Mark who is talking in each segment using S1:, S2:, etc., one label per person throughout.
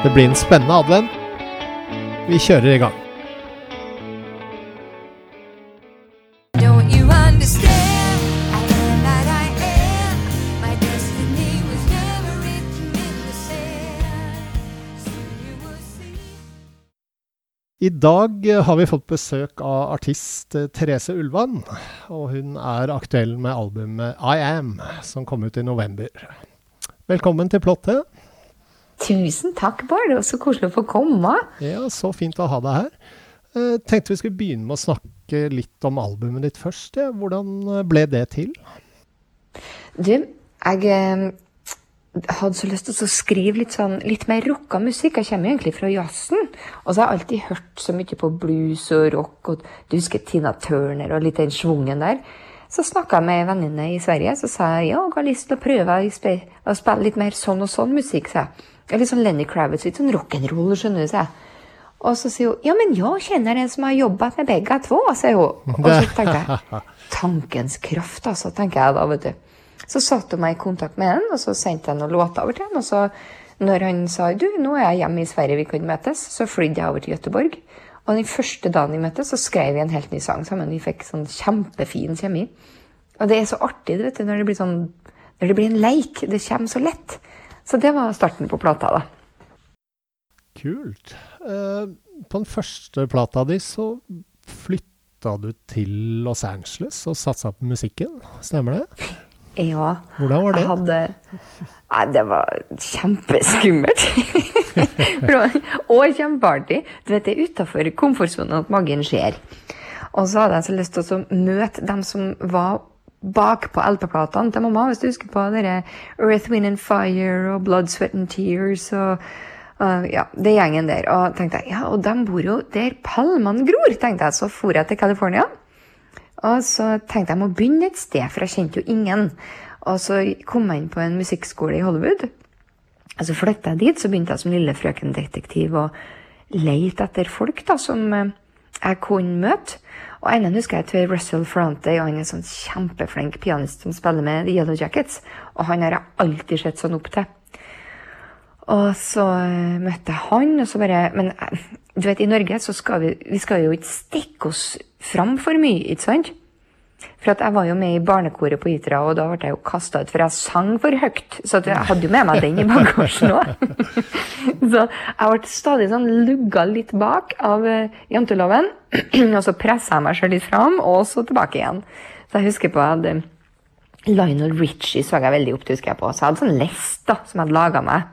S1: Det blir en spennende advent. Vi kjører i gang.
S2: I
S1: dag har vi fått besøk av artist Therese Ulvan. Og hun er aktuell med albumet I Am, som kom ut i november. Velkommen til Plottet.
S3: Tusen takk, Bård. Det var så koselig å få komme.
S1: Ja, så fint å ha deg her. Jeg tenkte vi skulle begynne med å snakke litt om albumet ditt først. Ja. Hvordan eh, ble det til?
S3: Du, jeg eh, hadde så lyst til å skrive litt, sånn, litt mer rocka musikk. Jeg kommer egentlig fra jazzen. Og så har jeg alltid hørt så mye på blues og rock, og du husker Tina Turner og litt den schwungen der. Så snakka jeg med ei venninne i Sverige, så sa jeg ja, jeg har lyst til å prøve å spe- å spille litt mer sånn og sånn musikk, sa jeg. Ja, Litt sånn Lenny Kravitz, litt sånn rock'n'roll, skjønner du, seg. Og så sier hun ja, men jeg kjenner en som har jobbet med begge to, sier hun. Og så tenkte jeg tankens kraft, altså, tenker jeg da, vet du. Så satte hun meg i kontakt med han, og så sendte jeg noen låter over til han. Og så når han sa du, nå er jeg hjemme i Sverige, vi kan møtes, så flydde jeg over til Gøteborg. Og den første dagen vi møttes, så skrev vi en helt ny sang sammen. Vi fikk sånn kjempefin kjemi. Og det er så artig vet du, når det blir sånn, når det blir en leik. Det kommer så lett. Så det var starten på plata, da.
S1: Kult. Eh, på den første plata di så flytta du til Los Angeles og satsa på musikken. Stemmer det?
S3: Ja.
S1: Hvordan var det?
S3: Jeg hadde Nei, det var kjempeskummelt. Og kjempeartig. Du vet, det er utafor komfortsonen at magen skjer. Og så hadde jeg så lyst til å møte dem som var bak på LP-platene til mamma. Hvis du husker på dere Earth, Wind and Fire og Blood, Sweat and Tears og uh, ja, det gjengen der. Og tenkte jeg, ja, og de bor jo der palmene gror, tenkte jeg. Så for jeg til California. Og så tenkte jeg må begynne et sted, for jeg kjente jo ingen. Og så kom jeg inn på en musikkskole i Hollywood. Og så flytta jeg dit, så begynte jeg som lille frøken detektiv å leite etter folk da, som eh, jeg kunne møte. Og ennå husker jeg til Russell Frante, og han er en sånn kjempeflink pianist som spiller med The Yellow Jackets. Og han har jeg alltid sett sånn opp til. Og så eh, møtte jeg han, og så bare Men eh, du vet, i Norge så skal vi, vi skal jo ikke stikke oss fram for mye, ikke sant? For jeg var jo med i barnekoret på Itra, og da ble jeg jo kasta ut, for jeg sang for høyt. Så jeg hadde jo med meg den i bagasjen òg. så jeg ble stadig sånn lugga litt bak av eh, janteloven. og så pressa jeg meg selv litt fram, og så tilbake igjen. Så jeg husker på at eh, Lionel Richie så jeg veldig opp til, husker jeg på. Så jeg hadde sånn lest da, som jeg hadde laga meg.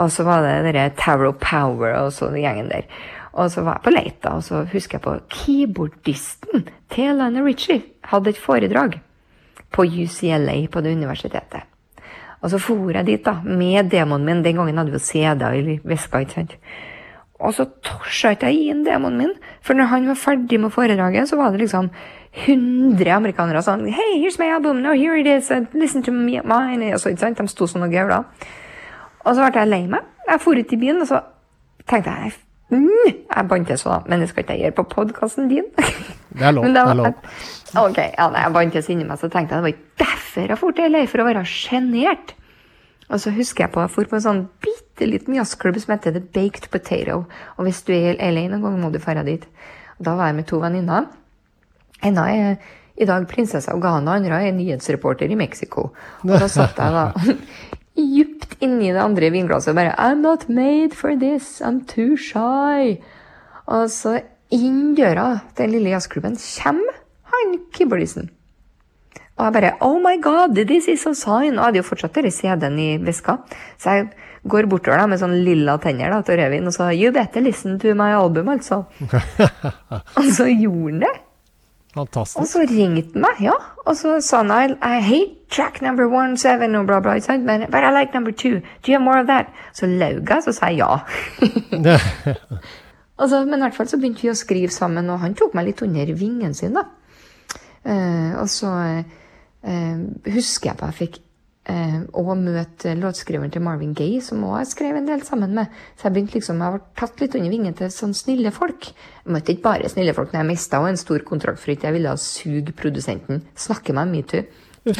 S3: Og så var det dere Tower of Power og så gjengen der. Og så var jeg på leit, og så husker jeg på keyboardisten til Lionel Richie hadde et foredrag på UCLA på det universitetet. Og så for jeg dit da, med demonen min. Den gangen hadde vi jo CD-er i veska, ikke sant. Og så torsa ikke jeg gi inn demonen min, for når han var ferdig med foredraget, så var det liksom 100 amerikanere sånn Hey, here's my album, no, here it is, listen to me, mine. Og så, ikke sant? De sto sånn og gaula. Og så ble jeg lei meg. Jeg for ut i byen, og så tenkte jeg mm, Jeg bantes sånn. Men det skal ikke jeg gjøre på podkasten din.
S1: Det er lov. Det er lov.
S3: Ok, ja, nei, jeg bantes inni meg, så tenkte jeg det var ikke derfor jeg for til LA, for å være sjenert. Og så husker jeg på jeg dro på en sånn bitte liten jazzklubb som heter The Baked Potato. Og hvis du er i LA noen gang, må du dra dit. Og da var jeg med to venninner. av er i dag prinsesse av Ghana, andre er nyhetsreporter i Mexico. Og da satt jeg da djupt inni det andre vinglasset og bare I'm not made for this, I'm too shy. Og så inn døra til den lille jazzklubben kommer han keyboardisten. Og jeg bare Oh my God, this is a sign. Og jeg hadde jo fortsatt den CD-en i veska. Så jeg går bortover da, med sånn lilla tenner da, til rødvin og sa You better listen to my album, altså. og så gjorde han det. Og så ringte han meg, ja. Og så sa han I, I hate track number one seven og bla, bla. ikke sant? Men but I like number two. Do you have more of that? Så laug jeg, så sa jeg ja. Altså, men i hvert fall så begynte vi å skrive sammen, og han tok meg litt under vingen sin, da. Uh, og så uh, husker jeg på jeg fikk eh, å møte låtskriveren til Marvin Gaye, som også jeg skrev en del sammen med. Så jeg begynte liksom, jeg ble tatt litt under vingen til sånne snille folk. Jeg møtte ikke bare snille folk når jeg mista en stor kontrakt, for ikke jeg ville suge produsenten. Snakke meg metoo.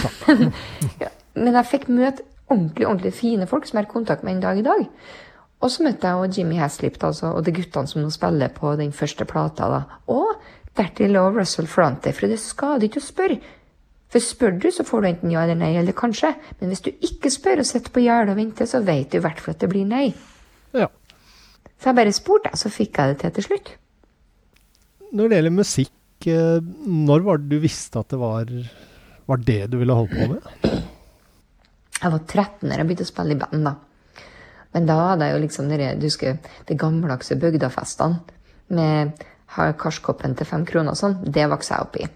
S3: Ja, men jeg fikk møte ordentlig, ordentlig fine folk som jeg har kontakt med en dag i dag. Og så møtte jeg og Jimmy Haslip altså, og de guttene som nå spiller på den første plata. da. Og dertil og Russell Frante, for det skader ikke å spørre. For spør du, så får du enten ja eller nei, eller kanskje. Men hvis du ikke spør og sitter på gjerdet og venter, så vet du i hvert fall at det blir nei.
S1: Ja.
S3: Så jeg bare spurte, så fikk jeg det til til slutt.
S1: Når det gjelder musikk, eh, når var det du visste at det var, var det du ville holde på med?
S3: Jeg var 13 da jeg begynte å spille i band, da. Men da hadde jeg jo liksom dere, du husker, de gammeldagse bygdafestene med karskoppen til fem kroner og sånn. Det vokste jeg opp i.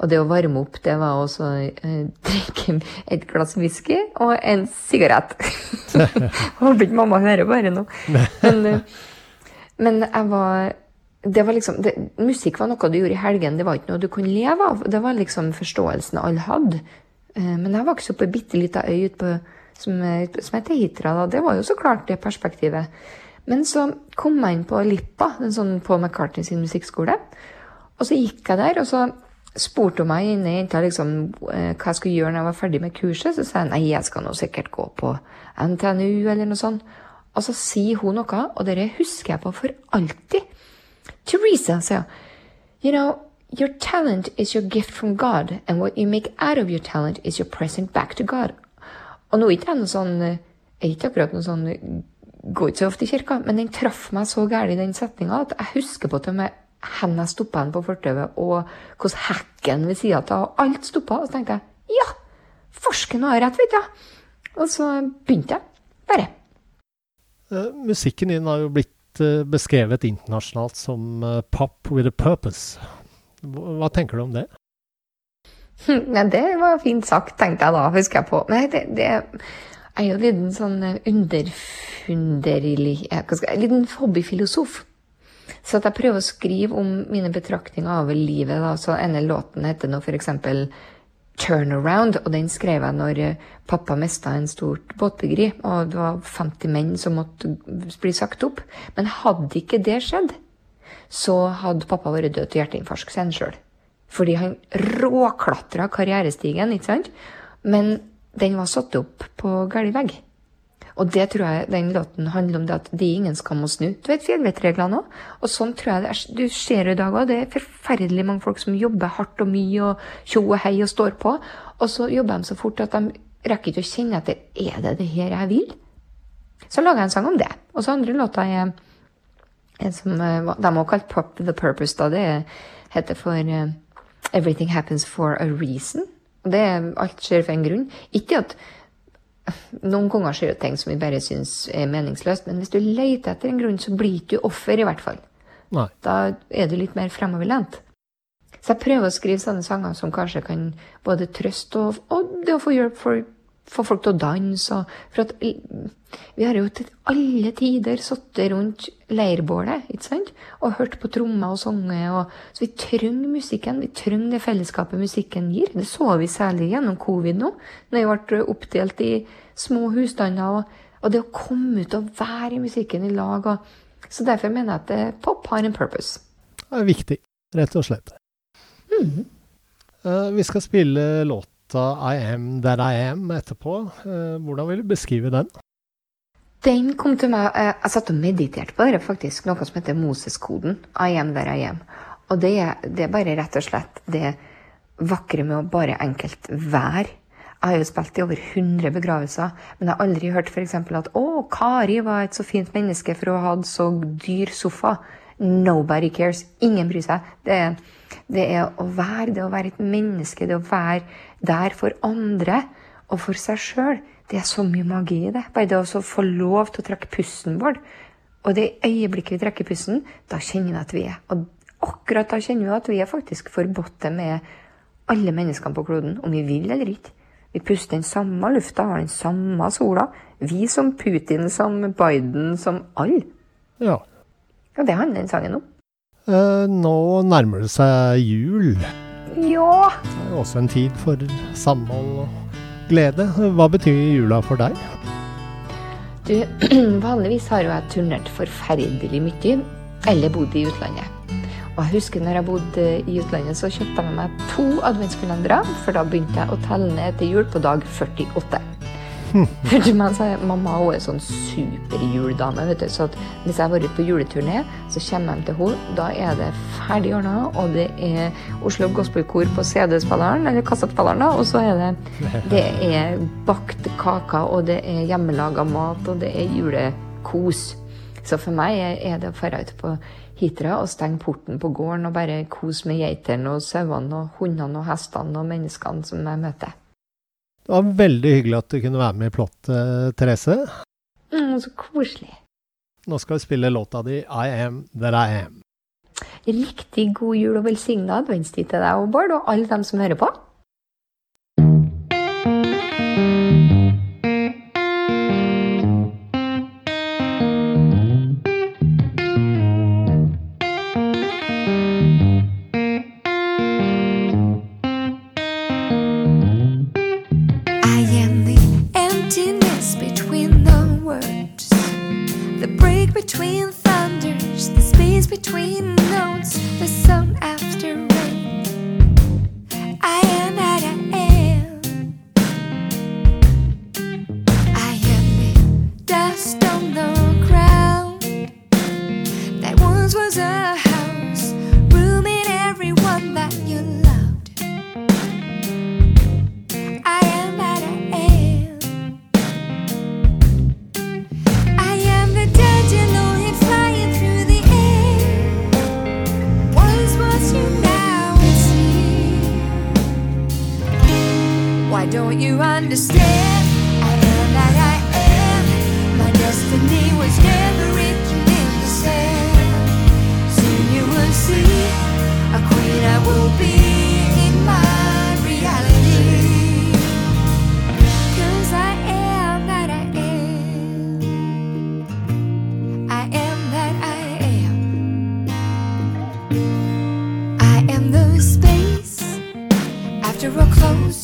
S3: Og det å varme opp, det var også eh, drikke et glass whisky og en sigarett. Håper ikke mamma hører bare nå. Men, eh, men jeg var det var liksom, det, Musikk var noe du gjorde i helgen, det var ikke noe du kunne leve av. Det var liksom forståelsen alle hadde. Eh, Men jeg vokste opp på ei bitte lita øy på, som, som heter Hitra. Da. Det var jo så klart det perspektivet. Men så kom jeg inn på Lippa, en sånn Paul McCartney sin musikkskole. Og så gikk jeg der, og så spurte meg inne liksom, eh, hva jeg skulle gjøre når jeg var ferdig med kurset. Så sa jeg nei, jeg skal nå sikkert gå på NTNU eller noe sånt. Og så sier hun noe, og det husker jeg på for alltid. Teresa, sier hun. You know, your talent is your gift from God, and what you make out of your talent is your present back to God. Og nå er ikke jeg noe sånn eh, Jeg er ikke akkurat noe sånn Går ikke så ofte i kirka, men den traff meg så gærent, den setninga, at jeg husker på og med hvor jeg stoppa han på fortauet, og hvordan hekken ved sida av, og alt stoppa. Og så tenkte jeg ja, forsken har rett, vet du. Og så begynte jeg. Bare.
S1: Eh, musikken din har jo blitt eh, beskrevet internasjonalt som eh, pop with a purpose. Hva tenker du om det?
S3: Nei, det var fint sagt, tenkte jeg da, husker jeg på. Nei, det, det er jo en en sånn underfunderlig En liten hobbyfilosof. Så at jeg prøver å skrive om mine betraktninger over livet. Da. Så denne låten heter nå eksempel Turnaround, og den skrev jeg når eh, pappa mista en stort båtbyggeri, og det var 50 menn som måtte bli sagt opp. Men hadde ikke det skjedd, så hadde pappa vært død til hjerteinfarkt seg sjøl. Fordi han råklatra karrierestigen, ikke sant? Men den var satt opp på gal vegg. Og det tror jeg den låten handler om det at det er ingen skam å snu. Du vet fjellvettreglene òg. Og sånn tror jeg det er. Du ser i dag òg, det er forferdelig mange folk som jobber hardt og mye og tjo og hei og står på. Og så jobber de så fort at de rekker ikke å kjenne etter er det det her jeg vil. Så lager jeg en sang om det. Og så andre låta er en som eh, de har kalt Pop the Purpose. da, Det heter for eh, Everything Happens for a Reason. Og det er Alt skjer for en grunn. Ikke at noen ganger skjer det ting som vi bare syns er meningsløst, men hvis du leter etter en grunn, så blir du ikke offer, i hvert fall.
S1: Nei.
S3: Da er du litt mer fremoverlent. Så jeg prøver å skrive sånne sanger som kanskje kan både trøste og, og det å få hjelp for få folk til å danse. For at vi har jo til alle tider sittet rundt leirbålet ikke sant? og hørt på trommer og sanger. Og, så vi trenger musikken. Vi trenger det fellesskapet musikken gir. Det så vi særlig gjennom covid nå, når vi ble oppdelt i små husstander. Og, og det å komme ut og være i musikken i lag. Og, så derfor mener jeg at eh, pop har en purpose.
S1: Det er viktig, rett og slett. Eh, vi skal spille låta I Am That I Am etterpå. Eh, hvordan vil du beskrive den?
S3: Den kom til meg eh, Jeg satt og mediterte på det, faktisk. Noe som heter Moses-koden. I am there I am. Og det er, det er bare rett og slett det vakre med å bare enkelt være. Jeg har jo spilt i over 100 begravelser, men jeg har aldri hørt f.eks. at å, Kari var et så fint menneske for å ha hatt så dyr sofa. Nobody cares. Ingen bryr seg. Det det er å være det å være et menneske, det å være der for andre og for seg sjøl. Det er så mye magi i det. Bare det å få lov til å trekke pusten vår. Og det øyeblikket vi trekker pusten, da kjenner vi at vi er. Og akkurat da kjenner vi at vi er faktisk forbudt med alle menneskene på kloden, om vi vil eller ikke. Vi puster den samme lufta, har den samme sola. Vi som Putin, som Biden, som alle.
S1: Ja.
S3: Og det handler den sangen om.
S1: Eh, nå nærmer det seg jul.
S3: Ja!
S1: Det er jo også en tid for samhold og glede. Hva betyr jula for deg?
S3: Du, vanligvis har jo jeg turnert forferdelig mye, eller bodd i utlandet. Og jeg husker når jeg bodde i utlandet, så kjøpte jeg med meg to adventskalendere, for da begynte jeg å telle ned til jul på dag 48. mamma hun er sånn superjuledame, vet du. Så hvis jeg har vært på juleturné, så kommer jeg til henne. Da er det ferdig ordna, og det er Oslo Gospelkor på CD-spilleren, eller kassettspilleren. Og så er det Det er bakt kaker, og det er hjemmelaga mat, og det er julekos. Så for meg er det å dra ut på Hitra og stenge porten på gården og bare kose med geitene og sauene og hundene og hestene og menneskene som jeg møter.
S1: Det var veldig hyggelig at du kunne være med i plottet, Therese.
S3: Mm, så koselig.
S1: Nå skal vi spille låta di 'I Am That I Am'.
S3: Riktig god jul og velsigna adventstid til deg Bård, og alle dem som hører på.
S2: wear our close.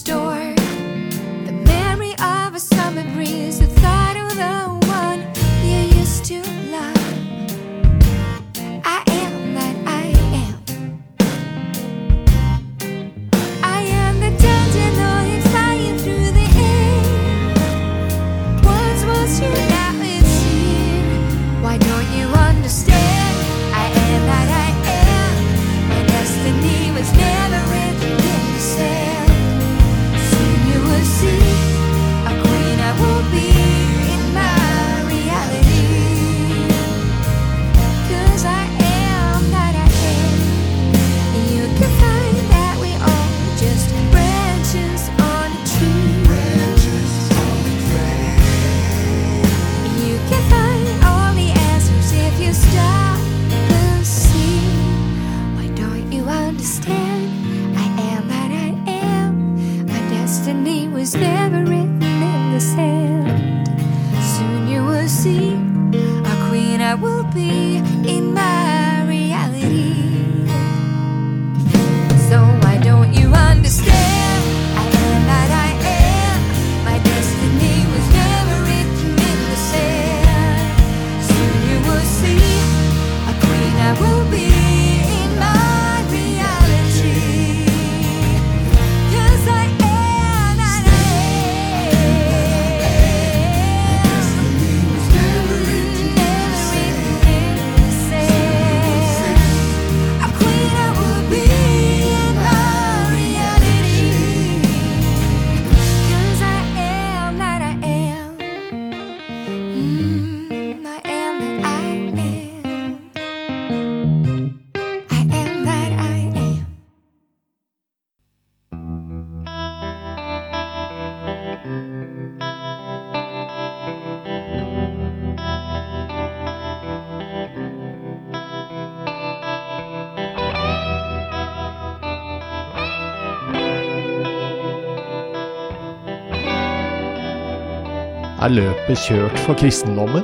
S1: Er løpet kjørt for kristendommen?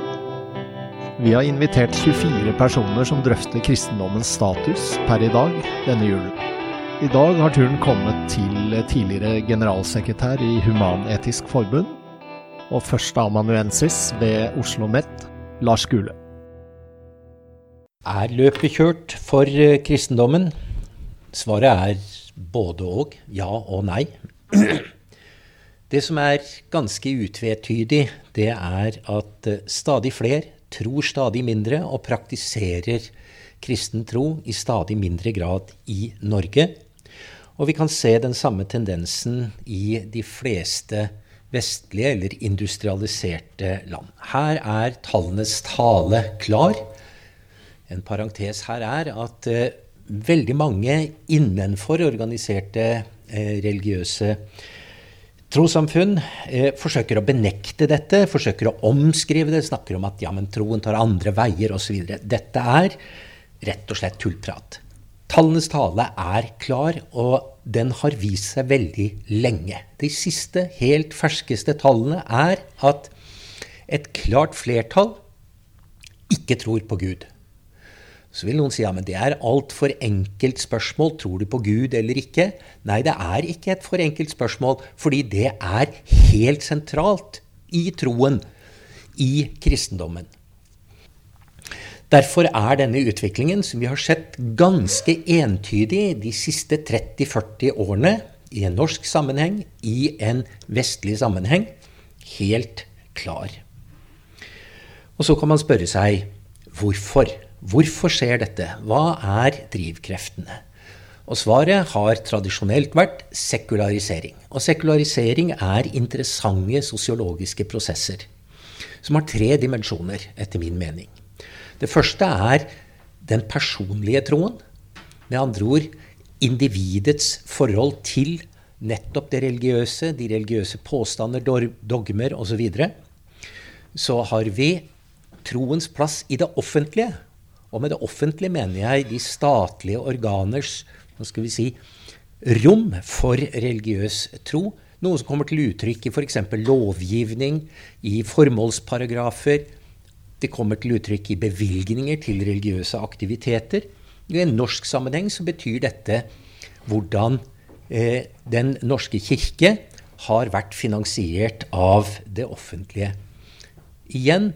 S1: Vi har invitert 24 personer som drøfter kristendommens status per i dag denne julen. I dag har turen kommet til tidligere generalsekretær i Human-Etisk Forbund og førsteamanuensis ved Oslo OsloMet, Lars Gule.
S4: Er løpet kjørt for eh, kristendommen? Svaret er både og, ja og nei. Det som er ganske utvetydig, det er at eh, stadig flere tror stadig mindre og praktiserer kristen tro i stadig mindre grad i Norge. Og vi kan se den samme tendensen i de fleste vestlige eller industrialiserte land. Her er tallenes tale klar. En parentes her er at eh, veldig mange innenfor organiserte eh, religiøse trossamfunn eh, forsøker å benekte dette, forsøker å omskrive det, snakker om at ja, men troen tar andre veier osv. Dette er rett og slett tullprat. Tallenes tale er klar, og den har vist seg veldig lenge. De siste, helt ferskeste tallene er at et klart flertall ikke tror på Gud. Så vil noen si ja, men det er altfor enkelt spørsmål. Tror du på Gud eller ikke? Nei, det er ikke et for enkelt spørsmål, fordi det er helt sentralt i troen, i kristendommen. Derfor er denne utviklingen, som vi har sett ganske entydig de siste 30-40 årene, i en norsk sammenheng, i en vestlig sammenheng, helt klar. Og så kan man spørre seg hvorfor. Hvorfor skjer dette? Hva er drivkreftene? Og svaret har tradisjonelt vært sekularisering. Og sekularisering er interessante sosiologiske prosesser som har tre dimensjoner, etter min mening. Det første er den personlige troen. Med andre ord individets forhold til nettopp det religiøse, de religiøse påstander, dogmer osv. Så, videre. så har vi troens plass i det offentlige. Og med det offentlige mener jeg de statlige organers hva skal vi si, rom for religiøs tro. Noe som kommer til uttrykk i f.eks. lovgivning, i formålsparagrafer, det kommer til uttrykk i bevilgninger til religiøse aktiviteter. I en norsk sammenheng så betyr dette hvordan eh, Den norske kirke har vært finansiert av det offentlige. Igjen,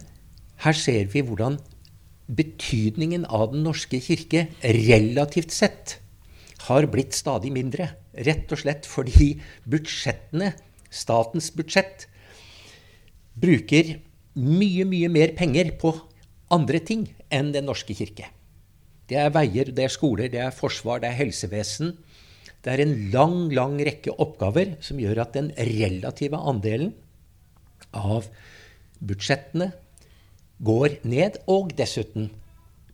S4: her ser vi hvordan betydningen av Den norske kirke relativt sett har blitt stadig mindre. Rett og slett fordi budsjettene, statens budsjett, bruker mye, mye mer penger på andre ting enn Den norske kirke. Det er veier, det er skoler, det er forsvar, det er helsevesen. Det er en lang, lang rekke oppgaver som gjør at den relative andelen av budsjettene går ned, og dessuten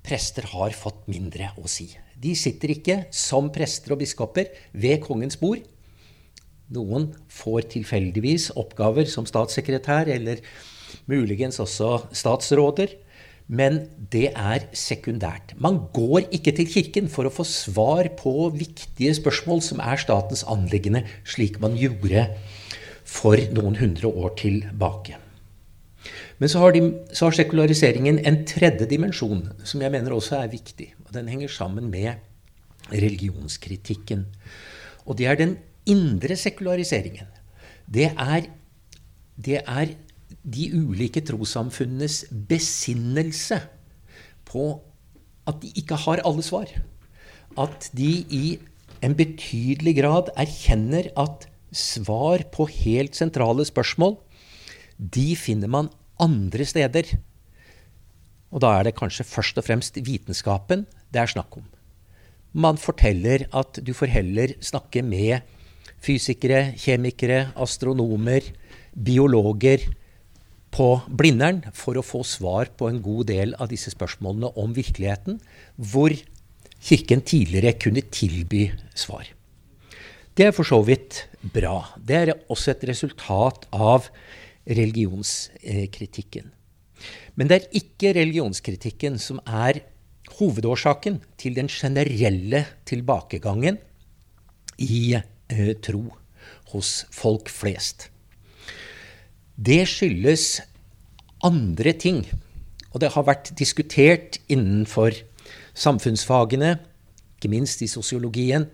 S4: prester har fått mindre å si. De sitter ikke som prester og biskoper ved kongens bord. Noen får tilfeldigvis oppgaver som statssekretær eller muligens også statsråder. Men det er sekundært. Man går ikke til Kirken for å få svar på viktige spørsmål som er statens anliggende, slik man gjorde for noen hundre år tilbake. Men så har, de, så har sekulariseringen en tredje dimensjon, som jeg mener også er viktig. og Den henger sammen med religionskritikken. Og det er den indre sekulariseringen. Det er, det er de ulike trossamfunnenes besinnelse på at de ikke har alle svar. At de i en betydelig grad erkjenner at svar på helt sentrale spørsmål, de finner man andre steder. Og da er det kanskje først og fremst vitenskapen det er snakk om. Man forteller at du får heller snakke med fysikere, kjemikere, astronomer, biologer, på Blindern for å få svar på en god del av disse spørsmålene om virkeligheten, hvor Kirken tidligere kunne tilby svar. Det er for så vidt bra. Det er også et resultat av religionskritikken. Men det er ikke religionskritikken som er hovedårsaken til den generelle tilbakegangen i eh, tro hos folk flest. Det skyldes andre ting. Og det har vært diskutert innenfor samfunnsfagene, ikke minst i sosiologien,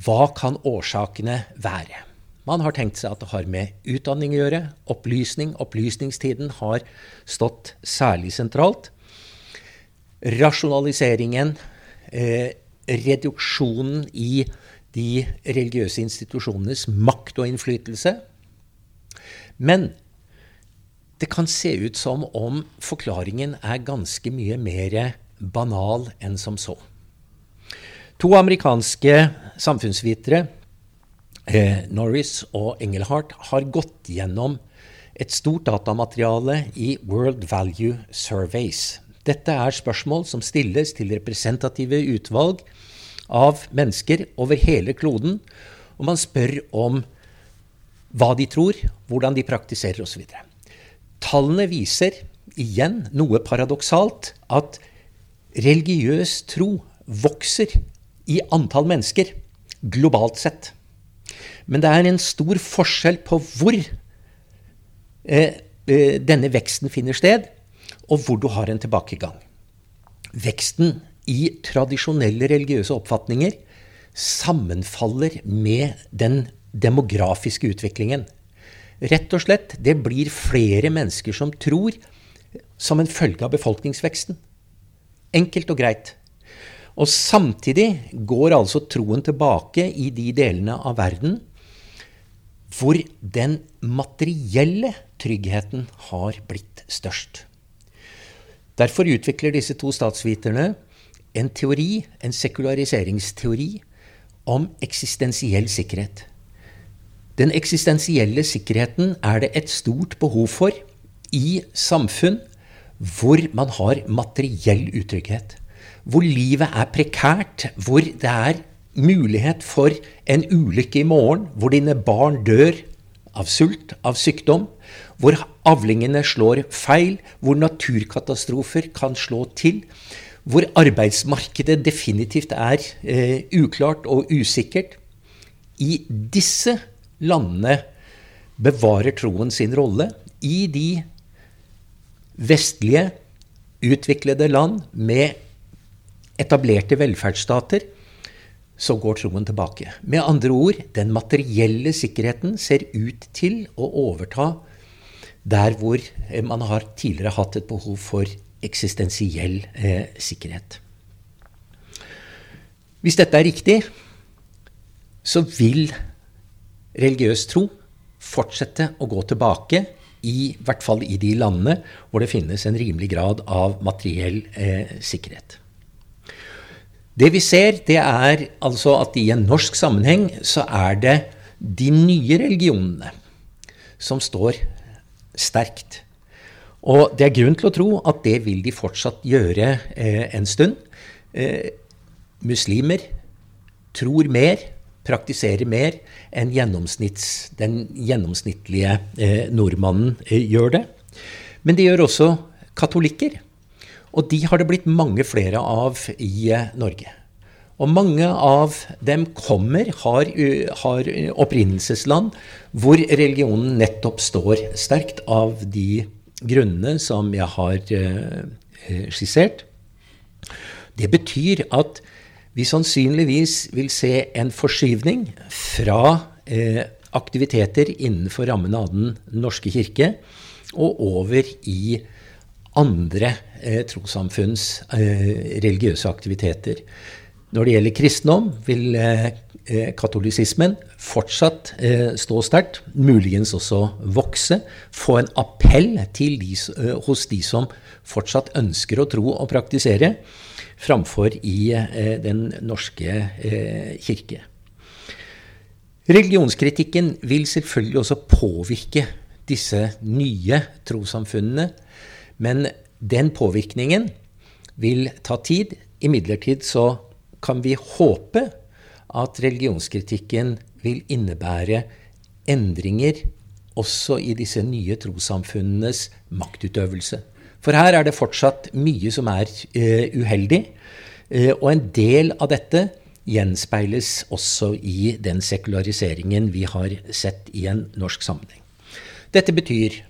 S4: hva kan årsakene være? Man har tenkt seg at det har med utdanning å gjøre. Opplysning, opplysningstiden har stått særlig sentralt. Rasjonaliseringen, eh, reduksjonen i de religiøse institusjonenes makt og innflytelse. Men det kan se ut som om forklaringen er ganske mye mer banal enn som så. To amerikanske samfunnsvitere, eh, Norris og Engelhardt, har gått gjennom et stort datamateriale i World Value Surveys. Dette er spørsmål som stilles til representative utvalg av mennesker over hele kloden, og man spør om hva de tror, hvordan de praktiserer osv. Tallene viser, igjen noe paradoksalt, at religiøs tro vokser i antall mennesker globalt sett. Men det er en stor forskjell på hvor eh, eh, denne veksten finner sted, og hvor du har en tilbakegang. Veksten i tradisjonelle religiøse oppfatninger sammenfaller med den demografiske utviklingen. Rett og slett, det blir flere mennesker som tror som en følge av befolkningsveksten. Enkelt og greit. Og samtidig går altså troen tilbake i de delene av verden hvor den materielle tryggheten har blitt størst. Derfor utvikler disse to statsviterne en teori, en sekulariseringsteori, om eksistensiell sikkerhet. Den eksistensielle sikkerheten er det et stort behov for i samfunn hvor man har materiell utrygghet. Hvor livet er prekært, hvor det er mulighet for en ulykke i morgen, hvor dine barn dør av sult, av sykdom, hvor avlingene slår feil, hvor naturkatastrofer kan slå til, hvor arbeidsmarkedet definitivt er eh, uklart og usikkert. I disse landene bevarer troen sin rolle. I de vestlige, utviklede land med etablerte velferdsstater, så går troen tilbake. Med andre ord, den materielle sikkerheten ser ut til å overta der hvor eh, man har tidligere hatt et behov for eksistensiell eh, sikkerhet. Hvis dette er riktig, så vil religiøs tro fortsette å gå tilbake, i hvert fall i de landene hvor det finnes en rimelig grad av materiell eh, sikkerhet. Det vi ser, det er altså at i en norsk sammenheng så er det de nye religionene som står sterkt. Og det er grunn til å tro at det vil de fortsatt gjøre eh, en stund. Eh, muslimer tror mer, praktiserer mer enn den gjennomsnittlige eh, nordmannen eh, gjør det. Men det gjør også katolikker. Og de har det blitt mange flere av i eh, Norge. Og mange av dem kommer, har, har, opprinnelsesland hvor religionen nettopp står sterkt av de grunnene som jeg har eh, skissert. Det betyr at vi sannsynligvis vil se en forskyvning fra eh, aktiviteter innenfor rammen av Den norske kirke og over i andre eh, trossamfunns eh, religiøse aktiviteter. Når det gjelder kristendom, vil eh, eh, katolisismen fortsatt eh, stå sterkt, muligens også vokse, få en appell de, hos de som fortsatt ønsker å tro og praktisere, framfor i Den norske kirke. Religionskritikken vil selvfølgelig også påvirke disse nye trossamfunnene, men den påvirkningen vil ta tid. Imidlertid så kan vi håpe at religionskritikken vil innebære endringer også i disse nye trossamfunnenes maktutøvelse. For her er det fortsatt mye som er uh, uheldig, uh, og en del av dette gjenspeiles også i den sekulariseringen vi har sett i en norsk sammenheng. Dette betyr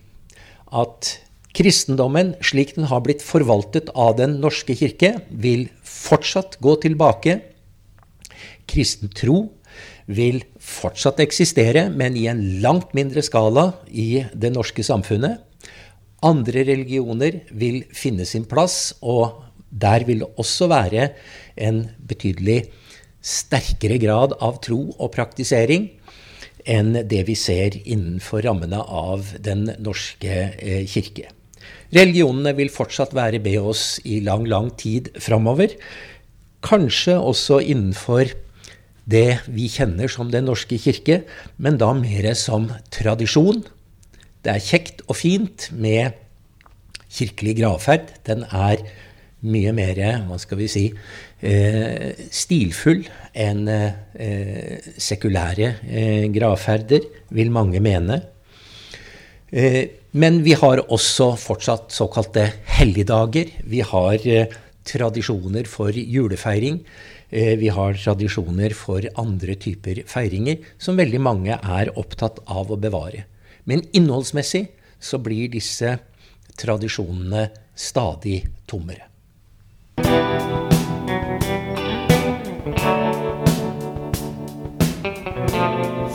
S4: at Kristendommen, slik den har blitt forvaltet av Den norske kirke, vil fortsatt gå tilbake. Kristen tro vil fortsatt eksistere, men i en langt mindre skala i det norske samfunnet. Andre religioner vil finne sin plass, og der vil det også være en betydelig sterkere grad av tro og praktisering enn det vi ser innenfor rammene av Den norske eh, kirke. Religionene vil fortsatt være med oss i lang, lang tid framover. Kanskje også innenfor det vi kjenner som Den norske kirke, men da mer som tradisjon. Det er kjekt og fint med kirkelig gravferd. Den er mye mer, hva skal vi si, eh, stilfull enn eh, sekulære eh, gravferder, vil mange mene. Men vi har også fortsatt såkalte helligdager. Vi har eh, tradisjoner for julefeiring. Eh, vi har tradisjoner for andre typer feiringer som veldig mange er opptatt av å bevare. Men innholdsmessig så blir disse tradisjonene stadig tommere.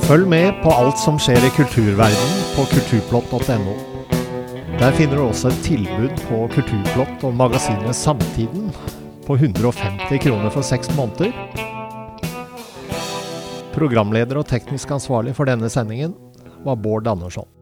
S1: Følg med på alt som skjer i kulturverdenen på kulturplott.no. Der finner du også et tilbud på Kulturplott og magasinet Samtiden på 150 kroner for seks måneder. Programleder og teknisk ansvarlig for denne sendingen var Bård Andersson.